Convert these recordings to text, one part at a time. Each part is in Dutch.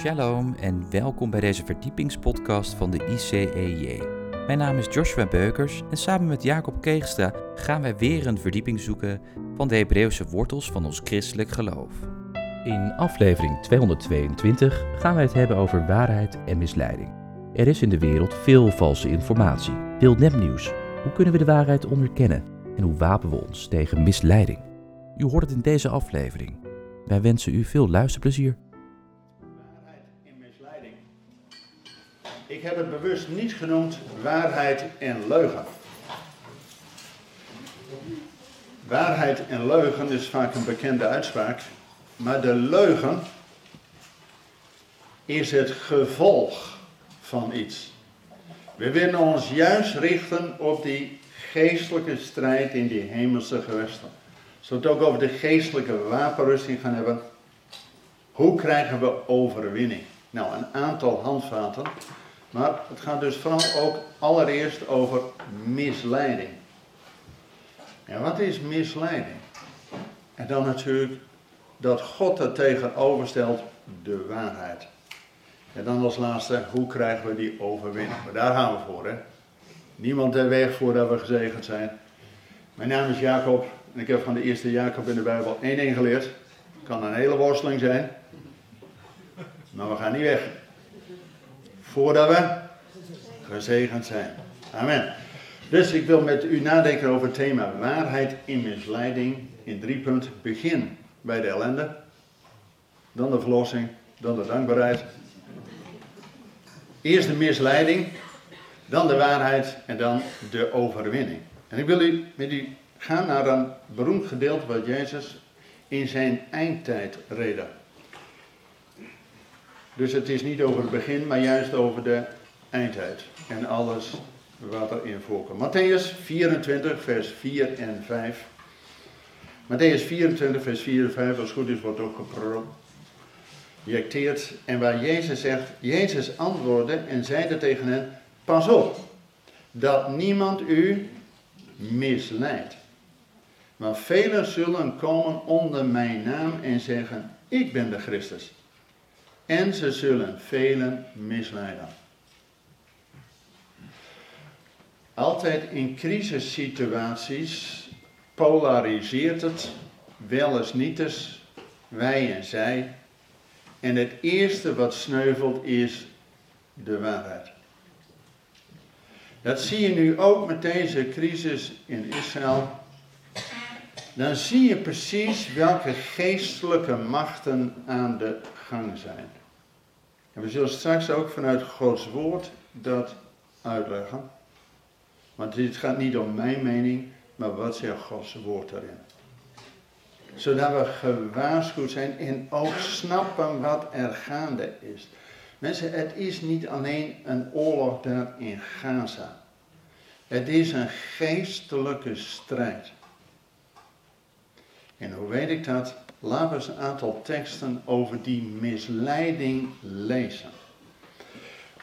Shalom en welkom bij deze verdiepingspodcast van de ICEJ. Mijn naam is Joshua Beukers en samen met Jacob Keegstra gaan wij weer een verdieping zoeken van de Hebreeuwse wortels van ons christelijk geloof. In aflevering 222 gaan wij het hebben over waarheid en misleiding. Er is in de wereld veel valse informatie, veel nepnieuws. Hoe kunnen we de waarheid onderkennen en hoe wapen we ons tegen misleiding? U hoort het in deze aflevering. Wij wensen u veel luisterplezier. Ik heb het bewust niet genoemd waarheid en leugen. Waarheid en leugen is vaak een bekende uitspraak, maar de leugen is het gevolg van iets. We willen ons juist richten op die geestelijke strijd in die hemelse gewesten. Zullen we het ook over de geestelijke wapenrusting gaan hebben? Hoe krijgen we overwinning? Nou, een aantal handvaten. Maar het gaat dus vooral ook allereerst over misleiding. En wat is misleiding? En dan natuurlijk dat God er tegenover stelt de waarheid. En dan als laatste, hoe krijgen we die overwinning? Daar gaan we voor, hè? Niemand ter weg voordat we gezegend zijn. Mijn naam is Jacob en ik heb van de eerste Jacob in de Bijbel één ding geleerd. Kan een hele worsteling zijn. Maar we gaan niet weg. Voordat we gezegend zijn. Amen. Dus ik wil met u nadenken over het thema waarheid in misleiding in drie punten. Begin bij de ellende, dan de verlossing, dan de dankbaarheid. Eerst de misleiding, dan de waarheid en dan de overwinning. En ik wil u, met u gaan naar een beroemd gedeelte wat Jezus in zijn eindtijd reden. Dus het is niet over het begin, maar juist over de eindtijd. En alles wat erin voorkomt. Matthäus 24, vers 4 en 5. Matthäus 24, vers 4 en 5, als het goed is, wordt ook geprojecteerd. En waar Jezus zegt, Jezus antwoordde en zeide tegen hen, pas op, dat niemand u misleidt. Want velen zullen komen onder mijn naam en zeggen, ik ben de Christus. En ze zullen velen misleiden. Altijd in crisissituaties polariseert het, wel eens niet eens, wij en zij. En het eerste wat sneuvelt is de waarheid. Dat zie je nu ook met deze crisis in Israël. Dan zie je precies welke geestelijke machten aan de gang zijn. En we zullen straks ook vanuit Gods woord dat uitleggen. Want dit gaat niet om mijn mening, maar wat zegt Gods woord daarin. Zodat we gewaarschuwd zijn en ook snappen wat er gaande is. Mensen, het is niet alleen een oorlog daar in Gaza. Het is een geestelijke strijd. En hoe weet ik dat? Laten we eens een aantal teksten over die misleiding lezen.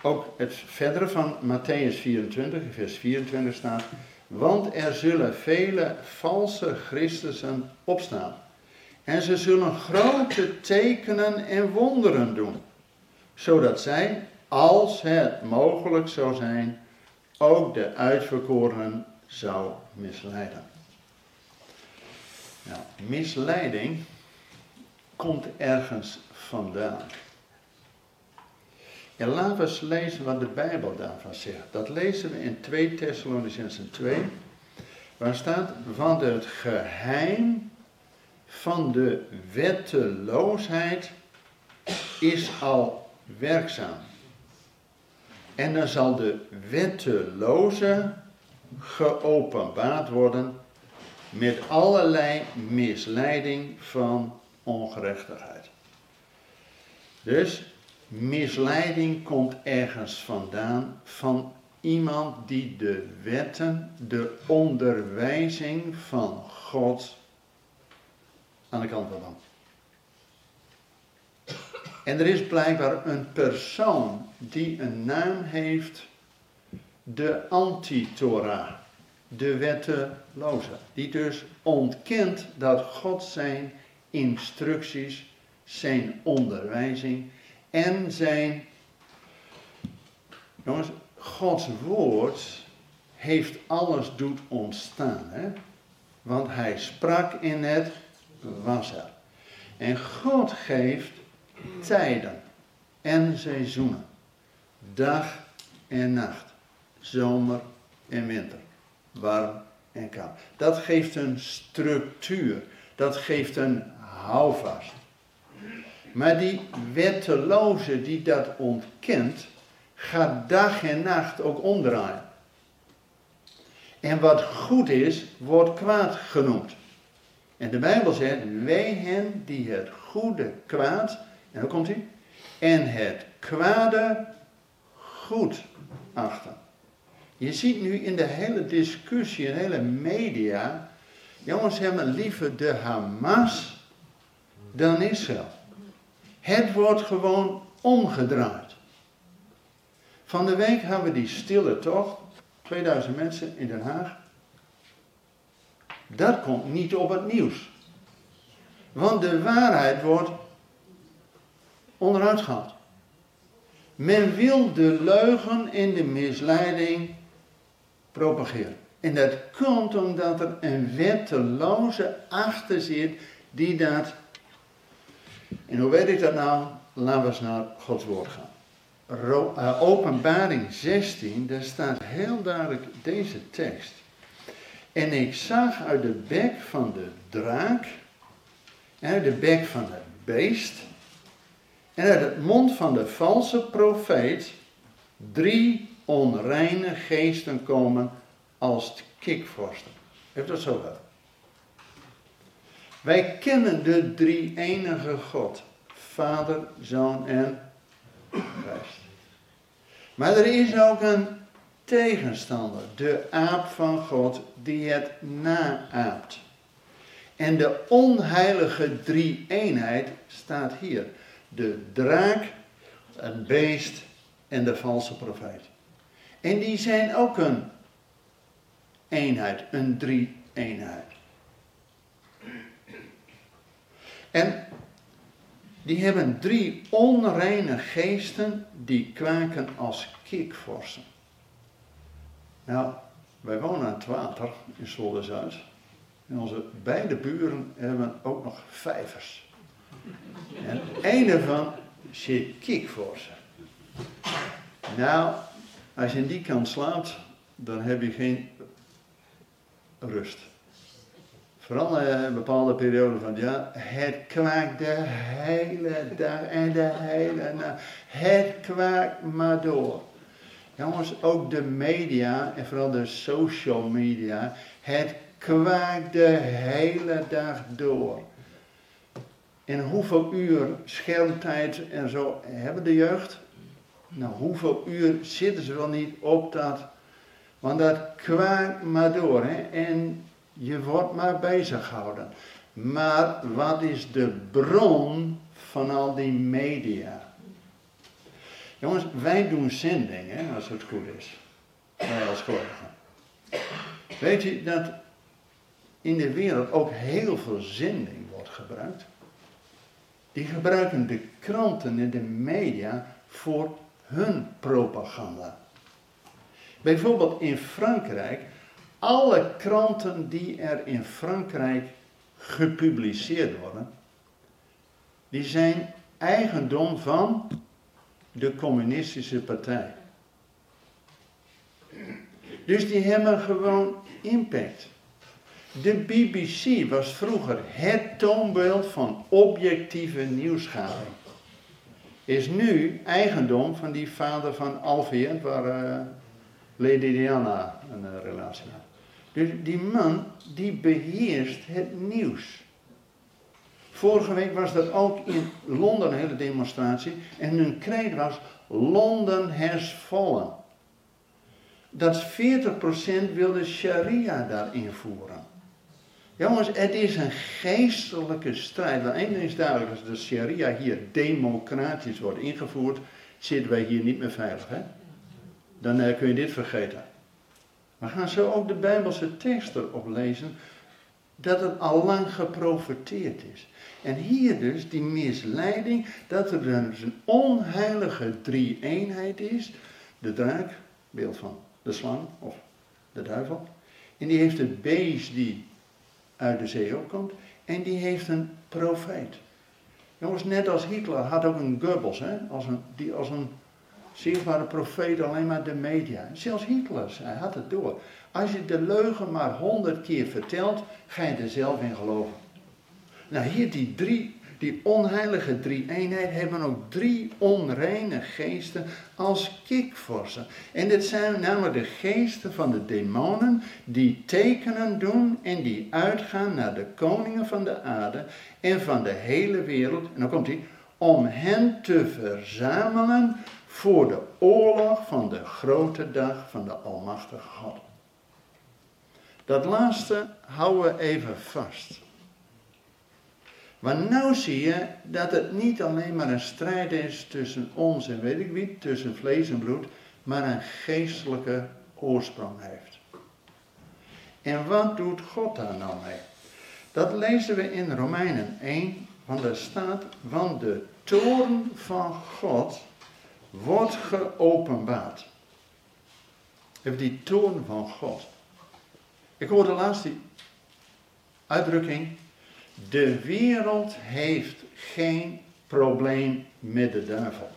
Ook het verdere van Matthäus 24, vers 24 staat. Want er zullen vele valse Christussen opstaan. En ze zullen grote tekenen en wonderen doen. Zodat zij, als het mogelijk zou zijn, ook de uitverkorenen zou misleiden. Nou, misleiding komt ergens vandaan. En laten we eens lezen wat de Bijbel daarvan zegt. Dat lezen we in 2 Thessalonicensen 2. Waar staat, van het geheim van de wetteloosheid is al werkzaam. En dan zal de wetteloze geopenbaard worden met allerlei misleiding van ongerechtigheid. Dus misleiding komt ergens vandaan van iemand die de wetten, de onderwijzing van God aan de kant wil dan. En er is blijkbaar een persoon die een naam heeft, de anti-Torah, de wetteloze. Die dus ontkent dat God zijn instructies, zijn onderwijzing en zijn. Jongens, Gods woord heeft alles doet ontstaan. Hè? Want hij sprak in het was er. En God geeft tijden en seizoenen. Dag en nacht. Zomer en winter. Warm en koud. Dat geeft een structuur. Dat geeft een houvast. Maar die wetteloze die dat ontkent, gaat dag en nacht ook omdraaien. En wat goed is, wordt kwaad genoemd. En de Bijbel zegt, wij hen die het goede kwaad, en dan komt hij, en het kwade goed achten. Je ziet nu in de hele discussie, in de hele media, jongens hebben liever de Hamas dan Israël. Het wordt gewoon omgedraaid. Van de week hebben we die stille tocht, 2000 mensen in Den Haag. Dat komt niet op het nieuws. Want de waarheid wordt onderuit gehaald. Men wil de leugen en de misleiding propageren. En dat komt omdat er een wetteloze achter zit die dat. En hoe weet ik dat nou? Laten we eens naar Gods woord gaan. Eh, openbaring 16, daar staat heel duidelijk deze tekst. En ik zag uit de bek van de draak, uit de bek van het beest, en uit het mond van de valse profeet, drie onreine geesten komen als kikvorsten. Heeft dat zo wel? Wij kennen de drie enige God. Vader, Zoon en Geest. Maar er is ook een tegenstander, de aap van God, die het naaapt. En de onheilige drie-eenheid staat hier. De draak, het beest en de valse profeet. En die zijn ook een eenheid, een drie-eenheid. En die hebben drie onreine geesten die kwaken als kikvorsen. Nou, wij wonen aan het water in Zolder-Zuid. En onze beide buren hebben ook nog vijvers. En een ervan zit kikvorsen. Nou, als je in die kant slaapt, dan heb je geen rust. Vooral in een bepaalde periode van ja, het kwaakt de hele dag en de hele nacht. Het kwaakt maar door. Jongens, ook de media en vooral de social media, het kwaakt de hele dag door. En hoeveel uur schermtijd en zo hebben de jeugd? Nou, hoeveel uur zitten ze wel niet op dat? Want dat kwaakt maar door. Hè? En je wordt maar bezig gehouden. Maar wat is de bron van al die media? Jongens, wij doen zendingen, als het goed is. Wij als gelovigen. Weet je dat in de wereld ook heel veel zending wordt gebruikt? Die gebruiken de kranten en de media voor hun propaganda. Bijvoorbeeld in Frankrijk, alle kranten die er in Frankrijk gepubliceerd worden, die zijn eigendom van de communistische partij. Dus die hebben gewoon impact. De BBC was vroeger het toonbeeld van objectieve nieuwsgaving. Is nu eigendom van die vader van Alfie, waar uh, Lady Diana een uh, relatie had. Dus die man, die beheerst het nieuws. Vorige week was dat ook in Londen een hele demonstratie. En hun kreet was Londen has fallen. Dat 40% wilde sharia daar invoeren. Jongens, het is een geestelijke strijd. Want één ding is duidelijk, als de sharia hier democratisch wordt ingevoerd, zitten wij hier niet meer veilig. Hè? Dan uh, kun je dit vergeten. We gaan zo ook de Bijbelse tekst erop lezen dat het al lang geprofiteerd is. En hier dus die misleiding dat er dus een onheilige drie-eenheid is. De draak, beeld van de slang of de duivel. En die heeft een beest die uit de zee opkomt. En die heeft een profeet. Jongens, net als Hitler had ook een Goebbels, hè? Als een, die als een zichtbare profeet alleen maar de media. Zelfs Hitler, hij had het door. Als je de leugen maar honderd keer vertelt, ga je er zelf in geloven. Nou, hier die drie, die onheilige drie-eenheid hebben ook drie onreine geesten als kikvorsen. En dit zijn namelijk de geesten van de demonen die tekenen doen en die uitgaan naar de koningen van de aarde en van de hele wereld. En dan komt hij, om hen te verzamelen voor de oorlog van de grote dag van de Almachtige God. Dat laatste houden we even vast. Want nu zie je dat het niet alleen maar een strijd is tussen ons en weet ik wie, tussen vlees en bloed, maar een geestelijke oorsprong heeft. En wat doet God daar nou mee? Dat lezen we in Romeinen 1, want daar staat, want de toorn van God wordt geopenbaard. Even die toorn van God. Ik hoorde laatst die uitdrukking. De wereld heeft geen probleem met de duivel.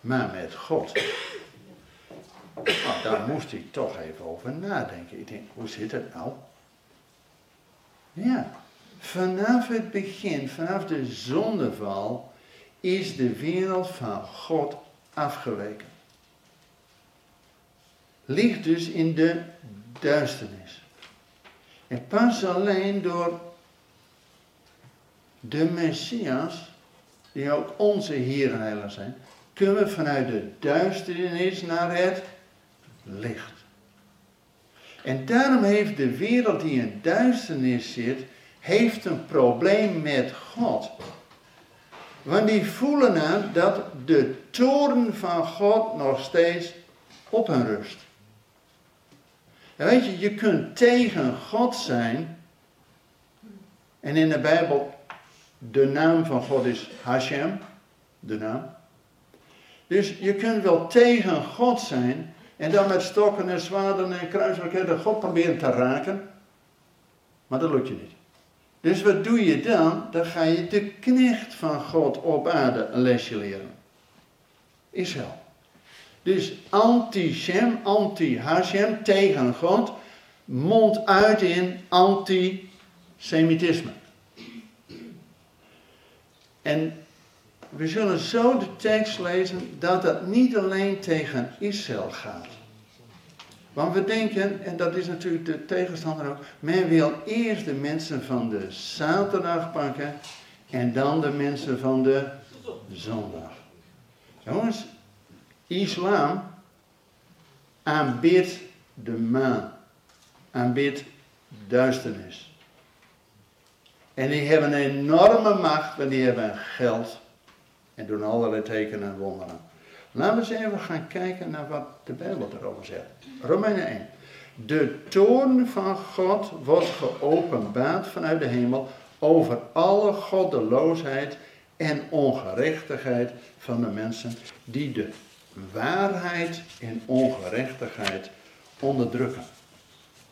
Maar met God. Nou, daar moest ik toch even over nadenken. Ik denk, hoe zit het nou? Ja, vanaf het begin, vanaf de zondeval, is de wereld van God afgeweken. Ligt dus in de duisternis. En pas alleen door de Messias, die ook onze Heer en zijn, kunnen we vanuit de duisternis naar het licht. En daarom heeft de wereld die in duisternis zit, heeft een probleem met God. Want die voelen aan dat de toren van God nog steeds op hen rust. En weet je, je kunt tegen God zijn. En in de Bijbel, de naam van God is Hashem, de naam. Dus je kunt wel tegen God zijn en dan met stokken en zwaarden en kruisraketten God proberen te raken. Maar dat lukt je niet. Dus wat doe je dan? Dan ga je de knecht van God op aarde een lesje leren. Israël. Dus anti-Shem, anti-Hashem, tegen God, mondt uit in anti-Semitisme. En we zullen zo de tekst lezen dat dat niet alleen tegen Israël gaat. Want we denken, en dat is natuurlijk de tegenstander ook, men wil eerst de mensen van de zaterdag pakken en dan de mensen van de zondag. Jongens, islam aanbidt de maan, aanbidt duisternis. En die hebben een enorme macht, want die hebben geld en doen allerlei tekenen en wonderen. Laten we eens even gaan kijken naar wat de Bijbel erover zegt. Romeinen 1. De toorn van God wordt geopenbaard vanuit de hemel over alle goddeloosheid en ongerechtigheid van de mensen die de waarheid en ongerechtigheid onderdrukken.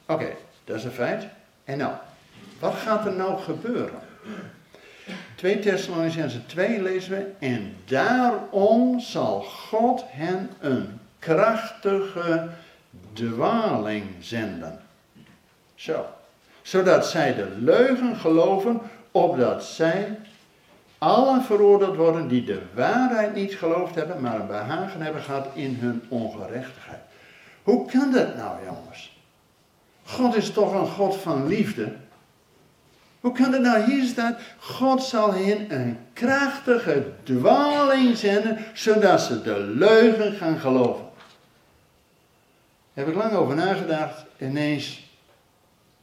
Oké, dat is een feit. En nou, wat gaat er nou gebeuren? 2 Thessalonicense 2 lezen we. En daarom zal God hen een krachtige dwaling zenden. Zo. Zodat zij de leugen geloven, opdat zij allen veroordeeld worden die de waarheid niet geloofd hebben, maar een behagen hebben gehad in hun ongerechtigheid. Hoe kan dat nou, jongens? God is toch een God van liefde? Hoe kan het nou? Hier staat, God zal hen een krachtige dwaling zenden, zodat ze de leugen gaan geloven. Heb ik lang over nagedacht. Ineens,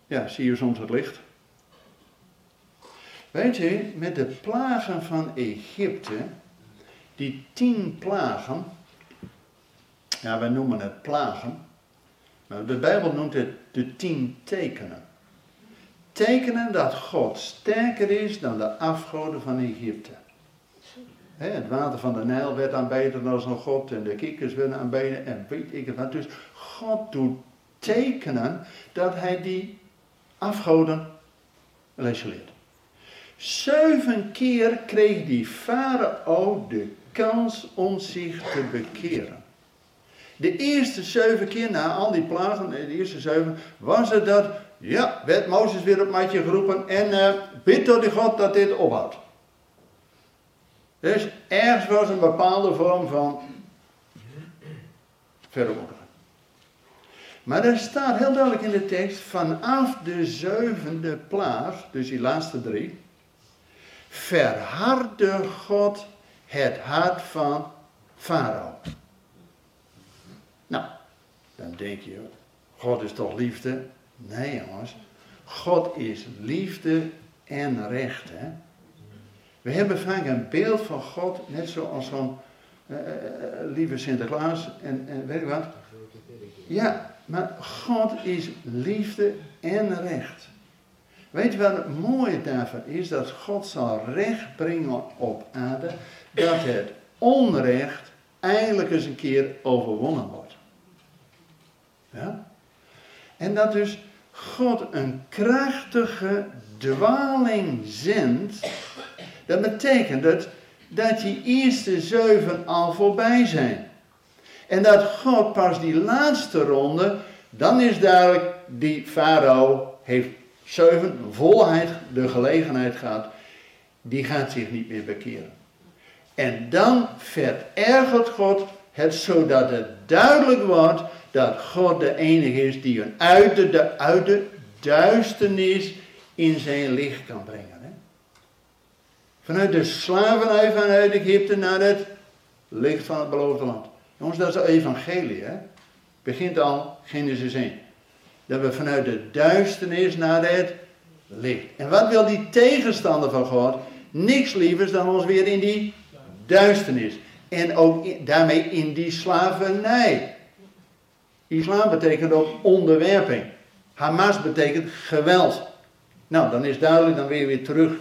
ja, zie je soms het licht. Weet je, met de plagen van Egypte, die tien plagen, ja, wij noemen het plagen, maar de Bijbel noemt het de tien tekenen. Tekenen dat God sterker is dan de afgoden van Egypte. het water van de Nijl werd aanbeden als een god en de kikkers werden aanbeden en weet ik het wat. Dus God doet tekenen dat hij die afgoden leert. Zeven keer kreeg die farao de kans om zich te bekeren. De eerste zeven keer na al die plagen, de eerste zeven, was het dat, ja, werd Mozes weer op matje geroepen en uh, bid tot de God dat dit ophoudt. Dus ergens was een bepaalde vorm van veroordelen. Maar er staat heel duidelijk in de tekst, vanaf de zevende plaag, dus die laatste drie, verhardde God het hart van Farao. Nou, dan denk je, God is toch liefde? Nee jongens, God is liefde en recht. Hè? We hebben vaak een beeld van God, net zoals zo'n uh, lieve Sinterklaas en, en weet je wat. Ja, maar God is liefde en recht. Weet je wat het mooie daarvan is? Dat God zal recht brengen op aarde. Dat het onrecht eindelijk eens een keer overwonnen wordt. Ja? En dat dus God een krachtige dwaling zendt. Dat betekent dat, dat die eerste zeven al voorbij zijn. En dat God pas die laatste ronde, dan is duidelijk, die farao heeft zeven volheid de gelegenheid gehad, die gaat zich niet meer bekeren. En dan verergert God het zodat het duidelijk wordt dat God de enige is die een uit de, uit de duisternis in zijn licht kan brengen. Hè? Vanuit de slavernij vanuit Egypte naar het licht van het beloofde land. Jongens, dat is het evangelie. Hè? Begint al Genesis 1. Dat we vanuit de duisternis naar het licht. En wat wil die tegenstander van God? Niks lievers dan ons weer in die duisternis. En ook daarmee in die slavernij. Islam betekent ook onderwerping. Hamas betekent geweld. Nou, dan is duidelijk, dan weer weer terug.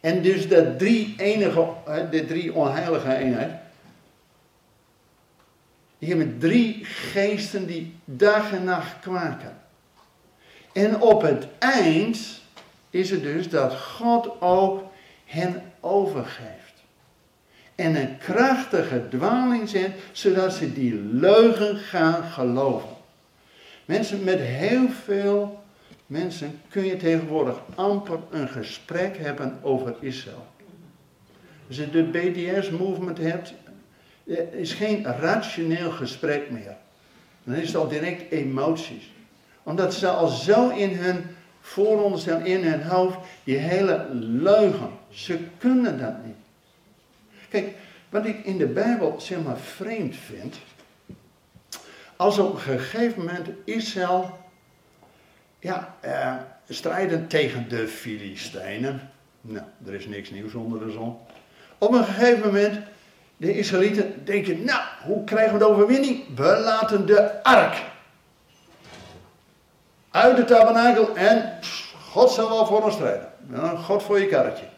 En dus de drie enige, de drie onheilige eenheid, die hebben drie geesten die dag en nacht kwaken. En op het eind is het dus dat God ook hen overgeeft. En een krachtige dwaling zet, zodat ze die leugen gaan geloven. Mensen met heel veel mensen kun je tegenwoordig amper een gesprek hebben over Israël. Als je de BDS-movement hebt, er is geen rationeel gesprek meer. Dan is het al direct emoties. Omdat ze al zo in hun vooronderstelling, in hun hoofd, die hele leugen. Ze kunnen dat niet. Kijk, wat ik in de Bijbel zeg maar vreemd vind. Als op een gegeven moment Israël ja, eh, strijden tegen de Filistijnen. Nou, er is niks nieuws onder de zon. Op een gegeven moment de Israëlieten denken, nou, hoe krijgen we de overwinning? We laten de ark uit de tabernakel en God zal wel voor ons strijden. God voor je karretje.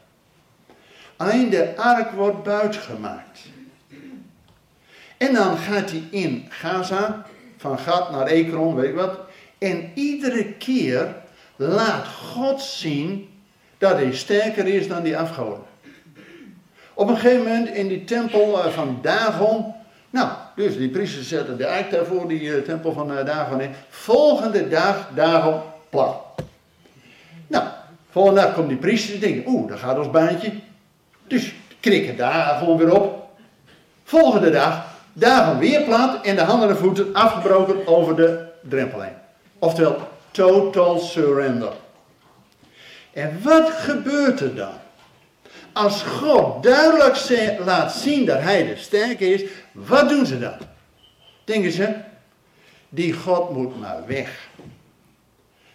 Alleen de ark wordt buitgemaakt. En dan gaat hij in Gaza, van Gat naar Ekron, weet ik wat. En iedere keer laat God zien dat hij sterker is dan die afgoden. Op een gegeven moment in die tempel eh, van Dagon. Nou, dus die priesters zetten de ark daarvoor, die uh, tempel van uh, Dagon in. Volgende dag Dagon plat. Nou, volgende dag komen die priesters en denken, oeh, daar gaat ons baantje. Dus krikken Dagon weer op. Volgende dag Dagon weer plat en de handen en voeten afgebroken over de drempel heen. Oftewel, total surrender. En wat gebeurt er dan? Als God duidelijk laat zien dat hij de sterke is, wat doen ze dan? Denken ze, die God moet maar weg.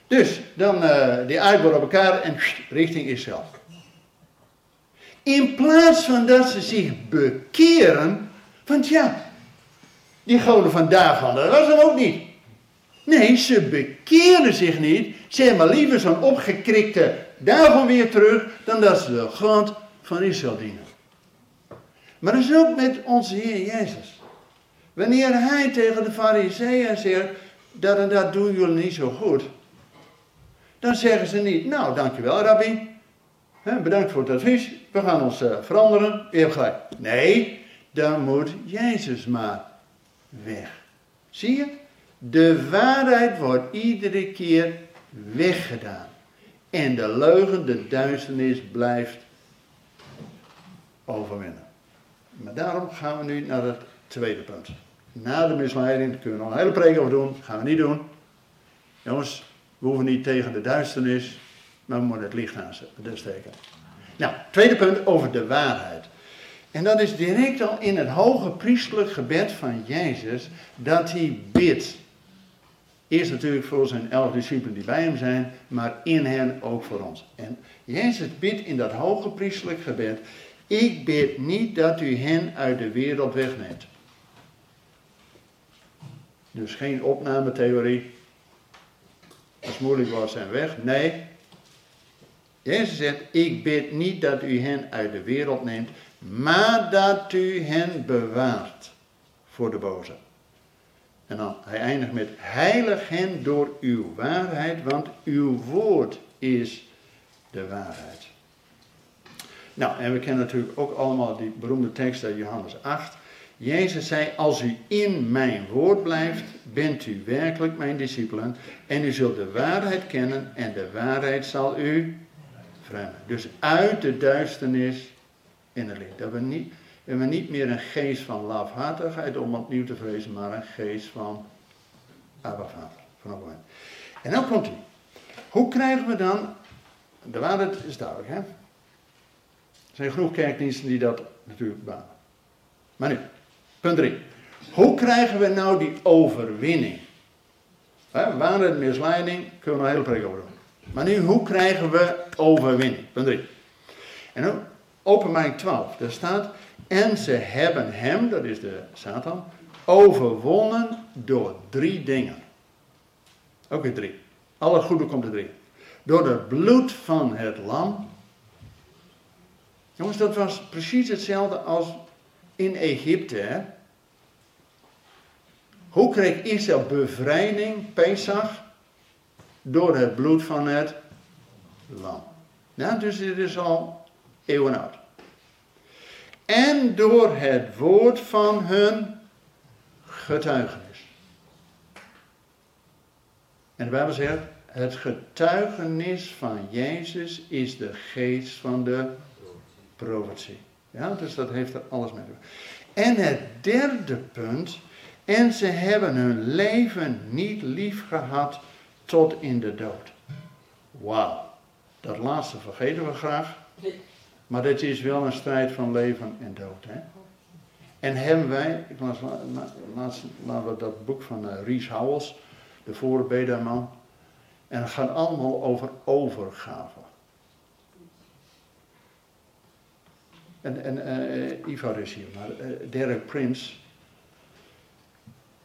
Dus dan uh, die uitboor op elkaar en richting Israël. In plaats van dat ze zich bekeren, want ja, die goden van Dagon, dat was hem ook niet. Nee, ze bekeren zich niet. Ze hebben liever zo'n opgekrikte daarvan weer terug, dan dat ze de God van Israël dienen. Maar dat is ook met onze Heer Jezus. Wanneer hij tegen de fariseeën zegt, dat en dat doen jullie niet zo goed. Dan zeggen ze niet, nou dankjewel rabbi, bedankt voor het advies, we gaan ons uh, veranderen, je hebt gelijk. Nee, dan moet Jezus maar weg. Zie je? De waarheid wordt iedere keer weggedaan. En de leugen, de duisternis blijft overwinnen. Maar daarom gaan we nu naar het tweede punt. Na de misleiding, kunnen we nog een hele preek over doen, gaan we niet doen. Jongens, we hoeven niet tegen de duisternis, maar we moeten het licht aan steken. Nou, tweede punt over de waarheid. En dat is direct al in het hoge priestelijk gebed van Jezus dat hij bidt. Eerst natuurlijk voor zijn elf discipelen die bij hem zijn, maar in hen ook voor ons. En Jezus bidt in dat hoge priestelijk gebed, ik bid niet dat u hen uit de wereld wegneemt. Dus geen opnametheorie. Als moeilijk was zijn weg. Nee. Jezus zegt, ik bid niet dat u hen uit de wereld neemt, maar dat u hen bewaart voor de boze. En dan, hij eindigt met, heilig hen door uw waarheid, want uw woord is de waarheid. Nou, en we kennen natuurlijk ook allemaal die beroemde tekst uit Johannes 8. Jezus zei, als u in mijn woord blijft, bent u werkelijk mijn discipelen en u zult de waarheid kennen en de waarheid zal u Dus uit de duisternis in het licht. Dat we niet, we niet meer een geest van lafhartigheid om opnieuw te vrezen, maar een geest van Abba Vader. En dan komt hij. Hoe krijgen we dan, de waarheid is duidelijk hè. Er zijn genoeg kerkdiensten die dat natuurlijk banen. Maar nu, punt 3. Hoe krijgen we nou die overwinning? Waarheid, misleiding, kunnen we een hele preek over doen. Maar nu, hoe krijgen we overwinning? Punt 3. En dan, openbaring 12, daar staat, en ze hebben hem, dat is de Satan, overwonnen door drie dingen. Ook weer drie. Alle goede komt er drie. Door het bloed van het lam. Jongens, dat was precies hetzelfde als in Egypte. Hoe kreeg Israël bevrijding, Pesach? Door het bloed van het lam. Nou, dus dit is al eeuwen oud. En door het woord van hun getuigenis. En de Bijbel zegt, het getuigenis van Jezus is de geest van de profetie. Ja, dus dat heeft er alles mee te maken. En het derde punt, en ze hebben hun leven niet lief gehad tot in de dood. Wauw, dat laatste vergeten we graag. Maar dit is wel een strijd van leven en dood. Hè? En hebben wij, ik las laatst, laten we dat boek van uh, Ries Howells, de voorbederman. En het gaat allemaal over overgave. En, en uh, Ivar is hier, maar uh, Derek Prince.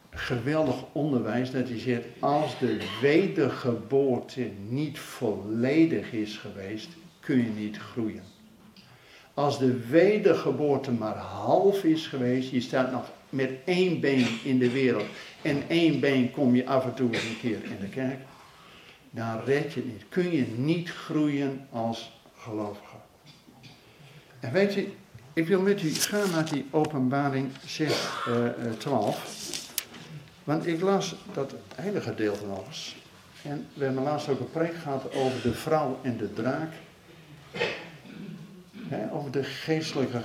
Geweldig onderwijs dat hij zegt, als de wedergeboorte niet volledig is geweest, kun je niet groeien. Als de wedergeboorte maar half is geweest, je staat nog met één been in de wereld en één been kom je af en toe een keer in de kerk, dan red je niet. Kun je niet groeien als gelovige. En weet je, ik wil met u gaan naar die openbaring 6, uh, 12. Want ik las dat hele gedeelte nog eens. En we hebben laatst ook een preek gehad over de vrouw en de draak over de geestelijke.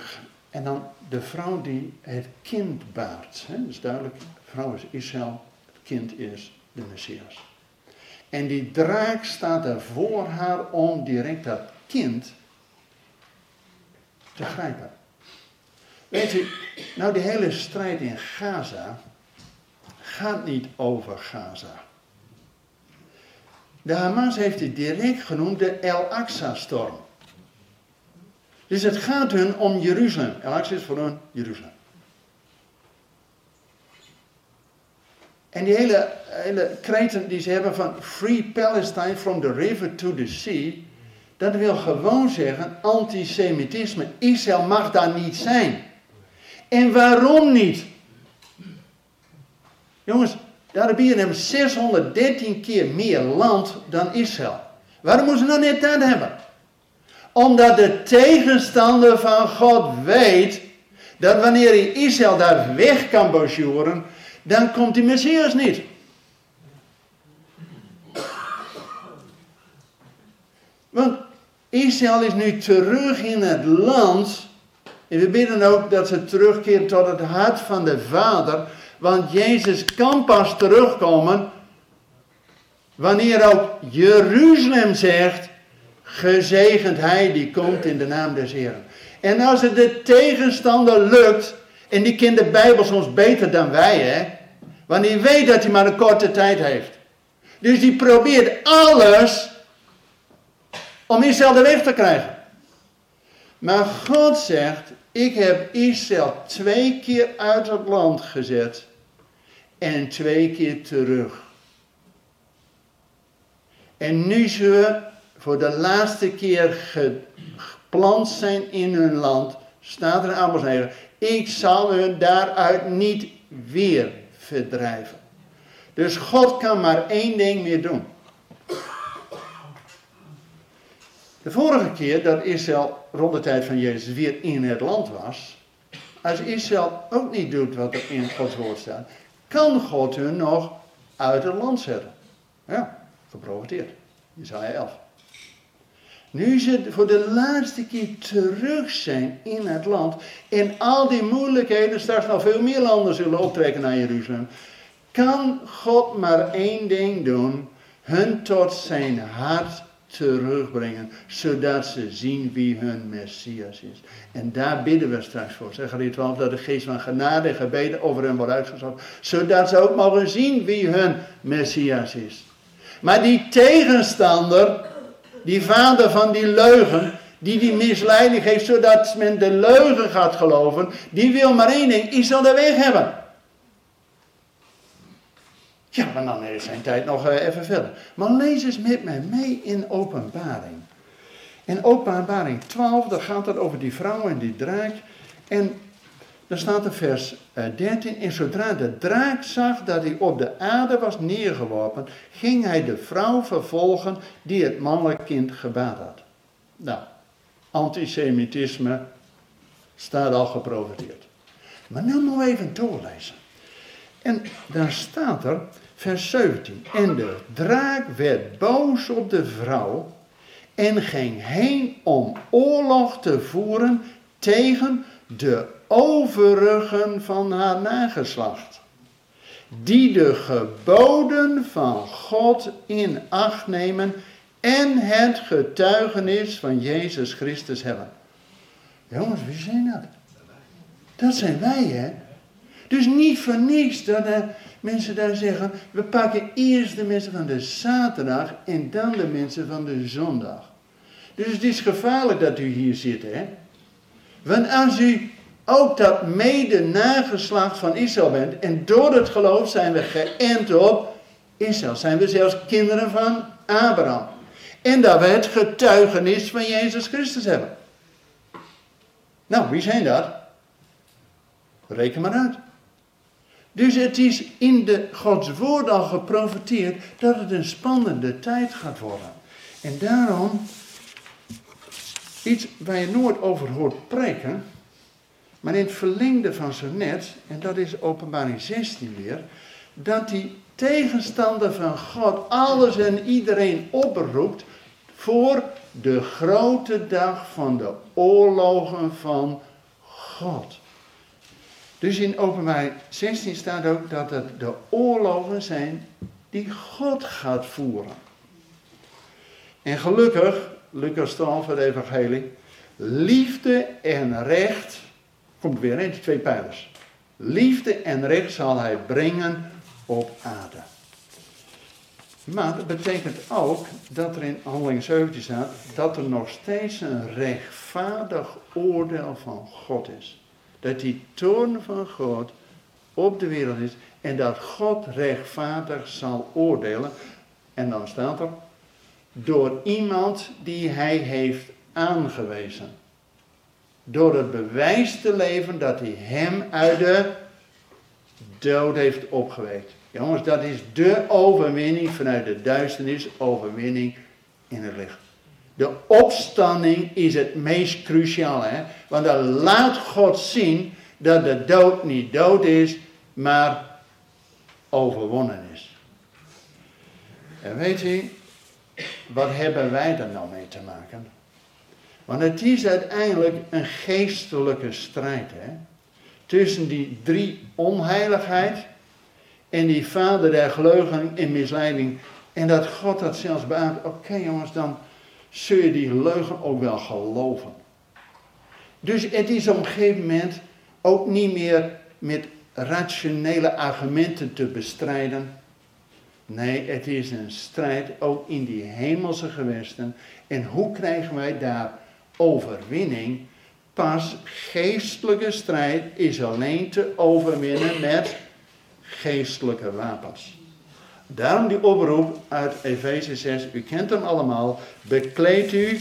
En dan de vrouw die het kind baart. Hè, dat is duidelijk. De vrouw is Israël, het kind is de Messias. En die draak staat er voor haar om direct dat kind te grijpen. Weet u, nou die hele strijd in Gaza gaat niet over Gaza. De Hamas heeft het direct genoemd de El-Aqsa-storm. Dus het gaat hun om Jeruzalem. El is voor hun Jeruzalem. En die hele, hele kreten die ze hebben van Free Palestine from the river to the sea. Dat wil gewoon zeggen antisemitisme. Israël mag daar niet zijn. En waarom niet? Jongens, de Arabieren hebben 613 keer meer land dan Israël. Waarom moeten ze nou net dat hebben? Omdat de tegenstander van God weet dat wanneer hij Israël daar weg kan bonjouren, dan komt die Messias niet. Want Israël is nu terug in het land. En we bidden ook dat ze terugkeren tot het hart van de Vader. Want Jezus kan pas terugkomen wanneer ook Jeruzalem zegt, gezegend hij die komt in de naam des Heeren. En als het de tegenstander lukt, en die kent de Bijbel soms beter dan wij, hè. Want die weet dat hij maar een korte tijd heeft. Dus die probeert alles om Israël de weg te krijgen. Maar God zegt, ik heb Israël twee keer uit het land gezet en twee keer terug. En nu ze voor de laatste keer geplant zijn in hun land, staat er in Amos 9, ik zal hun daaruit niet weer verdrijven. Dus God kan maar één ding meer doen. De vorige keer dat Israël rond de tijd van Jezus weer in het land was, als Israël ook niet doet wat er in Gods woord staat, kan God hun nog uit het land zetten. Ja, geprofiteerd. Jezaja 11. Nu ze voor de laatste keer terug zijn in het land en al die moeilijkheden, straks nog veel meer landen zullen optrekken naar Jeruzalem, kan God maar één ding doen, hun tot zijn hart terugbrengen, zodat ze zien wie hun Messias is. En daar bidden we straks voor. Zeg je 12 dat de geest van genade en gebeden over hen wordt uitgezocht, zodat ze ook mogen zien wie hun Messias is. Maar die tegenstander, die vader van die leugen, die die misleiding geeft zodat men de leugen gaat geloven, die wil maar één ding, ik zal de weg hebben. Ja, maar dan is zijn tijd nog eh, even verder. Maar lees eens met mij mee in openbaring. In openbaring 12, daar gaat het over die vrouw en die draak. En daar staat in vers 13. Eh, en zodra de draak zag dat hij op de aarde was neergeworpen, ging hij de vrouw vervolgen die het mannelijk kind gebaat had. Nou, antisemitisme staat al geprofiteerd. Maar nu nog even doorlezen. En daar staat er, vers 17. En de draak werd boos op de vrouw en ging heen om oorlog te voeren tegen de overigen van haar nageslacht, die de geboden van God in acht nemen en het getuigenis van Jezus Christus hebben. Jongens, wie zijn dat? Dat zijn wij, hè? Dus niet voor niks dat mensen daar zeggen, we pakken eerst de mensen van de zaterdag en dan de mensen van de zondag. Dus het is gevaarlijk dat u hier zit, hè? Want als u ook dat mede van Israël bent. En door het geloof zijn we geënt op Israël. Zijn we zelfs kinderen van Abraham. En dat we het getuigenis van Jezus Christus hebben. Nou, wie zijn dat? Reken maar uit. Dus het is in de Gods woord al geprofiteerd dat het een spannende tijd gaat worden. En daarom, iets waar je nooit over hoort preken, maar in het verlengde van zo net, en dat is openbaring 16 weer, dat die tegenstander van God alles en iedereen oproept voor de grote dag van de oorlogen van God. Dus in openbaring 16 staat ook dat het de oorlogen zijn die God gaat voeren. En gelukkig, Lucas 12, het evangelie, liefde en recht Komt weer in, die twee pijlers. Liefde en recht zal hij brengen op aarde. Maar dat betekent ook dat er in handeling 17 staat dat er nog steeds een rechtvaardig oordeel van God is. Dat die toorn van God op de wereld is en dat God rechtvaardig zal oordelen. En dan staat er, door iemand die hij heeft aangewezen. Door het bewijs te leven dat hij hem uit de dood heeft opgewekt. Jongens, dat is de overwinning vanuit de duisternis, overwinning in het licht. De opstanding is het meest cruciale, hè? want dan laat God zien dat de dood niet dood is, maar overwonnen is. En weet u, wat hebben wij er nou mee te maken? Want het is uiteindelijk een geestelijke strijd. Hè? Tussen die drie onheiligheid en die vader der geleugen en misleiding. En dat God dat zelfs beaamt. Oké jongens, dan zul je die leugen ook wel geloven. Dus het is op een gegeven moment ook niet meer met rationele argumenten te bestrijden. Nee, het is een strijd ook in die hemelse gewesten. En hoe krijgen wij daar overwinning? Pas geestelijke strijd is alleen te overwinnen met geestelijke wapens. Daarom die oproep uit Efeze 6, u kent hem allemaal, bekleed u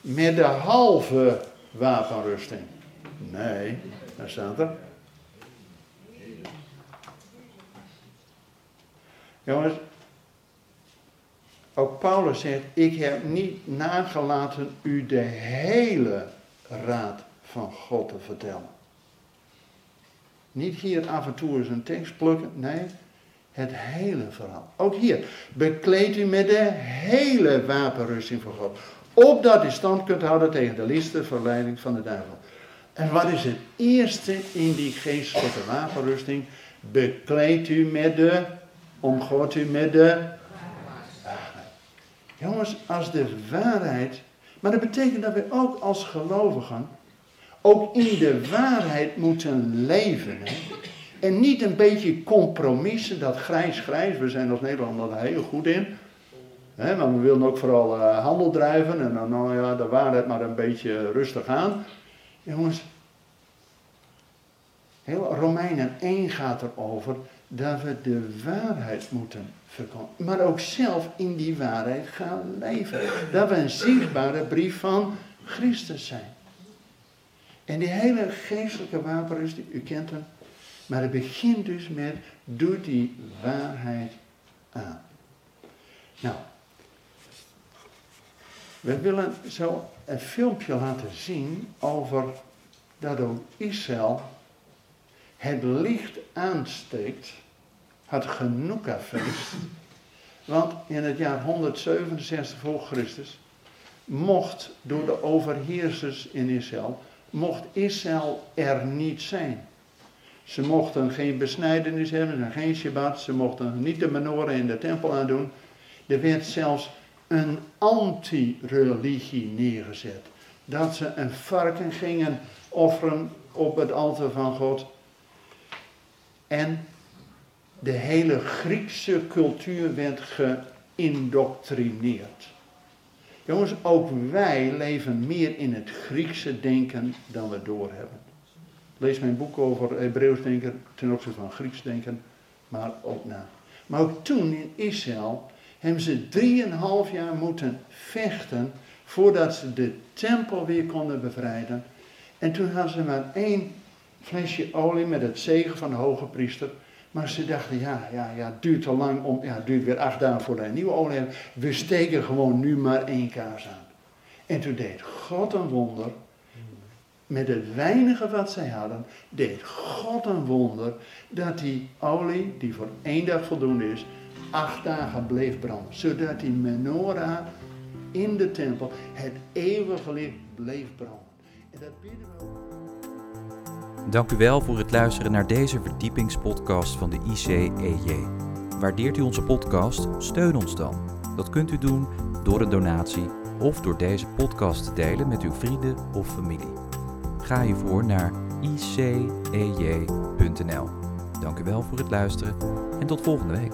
met de halve wapenrusting. Nee, daar staat er. Jongens, ook Paulus zegt, ik heb niet nagelaten u de hele raad van God te vertellen. Niet hier af en toe eens een tekst plukken, nee, het hele verhaal. Ook hier, bekleed u met de hele wapenrusting van God. Opdat u stand kunt houden tegen de liefste verleiding van de duivel. En wat is het eerste in die geestelijke wapenrusting? Bekleed u met de, omgoot u met de waarheid. Jongens, als de waarheid, maar dat betekent dat we ook als gelovigen ook in de waarheid moeten leven. Hè? En niet een beetje compromissen, dat grijs-grijs. We zijn als Nederlander daar heel goed in. Maar we willen ook vooral uh, handel drijven en dan nou ja, de waarheid maar een beetje rustig aan. Jongens, heel Romeinen 1 gaat erover dat we de waarheid moeten verkondigen. Maar ook zelf in die waarheid gaan leven. Dat we een zichtbare brief van Christus zijn. En die hele geestelijke wapenrusting, u kent hem. Maar het begint dus met, doe die waarheid aan. Nou, we willen zo een filmpje laten zien over dat ook Israël het licht aansteekt, het Genoeka-feest. Want in het jaar 167 voor Christus mocht door de overheersers in Israël mocht Israël er niet zijn. Ze mochten geen besnijdenis hebben, geen Shabbat, ze mochten niet de menorah in de tempel aandoen. Er werd zelfs een anti-religie neergezet. Dat ze een varken gingen offeren op het altaar van God. En de hele Griekse cultuur werd geïndoctrineerd. Jongens, ook wij leven meer in het Griekse denken dan we doorhebben. Lees mijn boek over Hebreeuws denken ten opzichte van Grieks denken, maar ook na. Maar ook toen in Israël hebben ze drieënhalf jaar moeten vechten voordat ze de tempel weer konden bevrijden. En toen hadden ze maar één flesje olie met het zegen van de hoge priester. Maar ze dachten, ja, ja, ja, het duurt te lang om, ja, het duurt weer acht dagen voordat een nieuwe olie. We steken gewoon nu maar één kaars aan. En toen deed God een wonder. Met het weinige wat zij hadden, deed God een wonder dat die olie, die voor één dag voldoende is, acht dagen bleef branden. Zodat die menorah in de tempel het eeuwige licht bleef branden. En dat bidden we. Dank u wel voor het luisteren naar deze verdiepingspodcast van de ICEJ. Waardeert u onze podcast? Steun ons dan. Dat kunt u doen door een donatie of door deze podcast te delen met uw vrienden of familie. Ga hiervoor naar icej.nl. Dank u wel voor het luisteren en tot volgende week.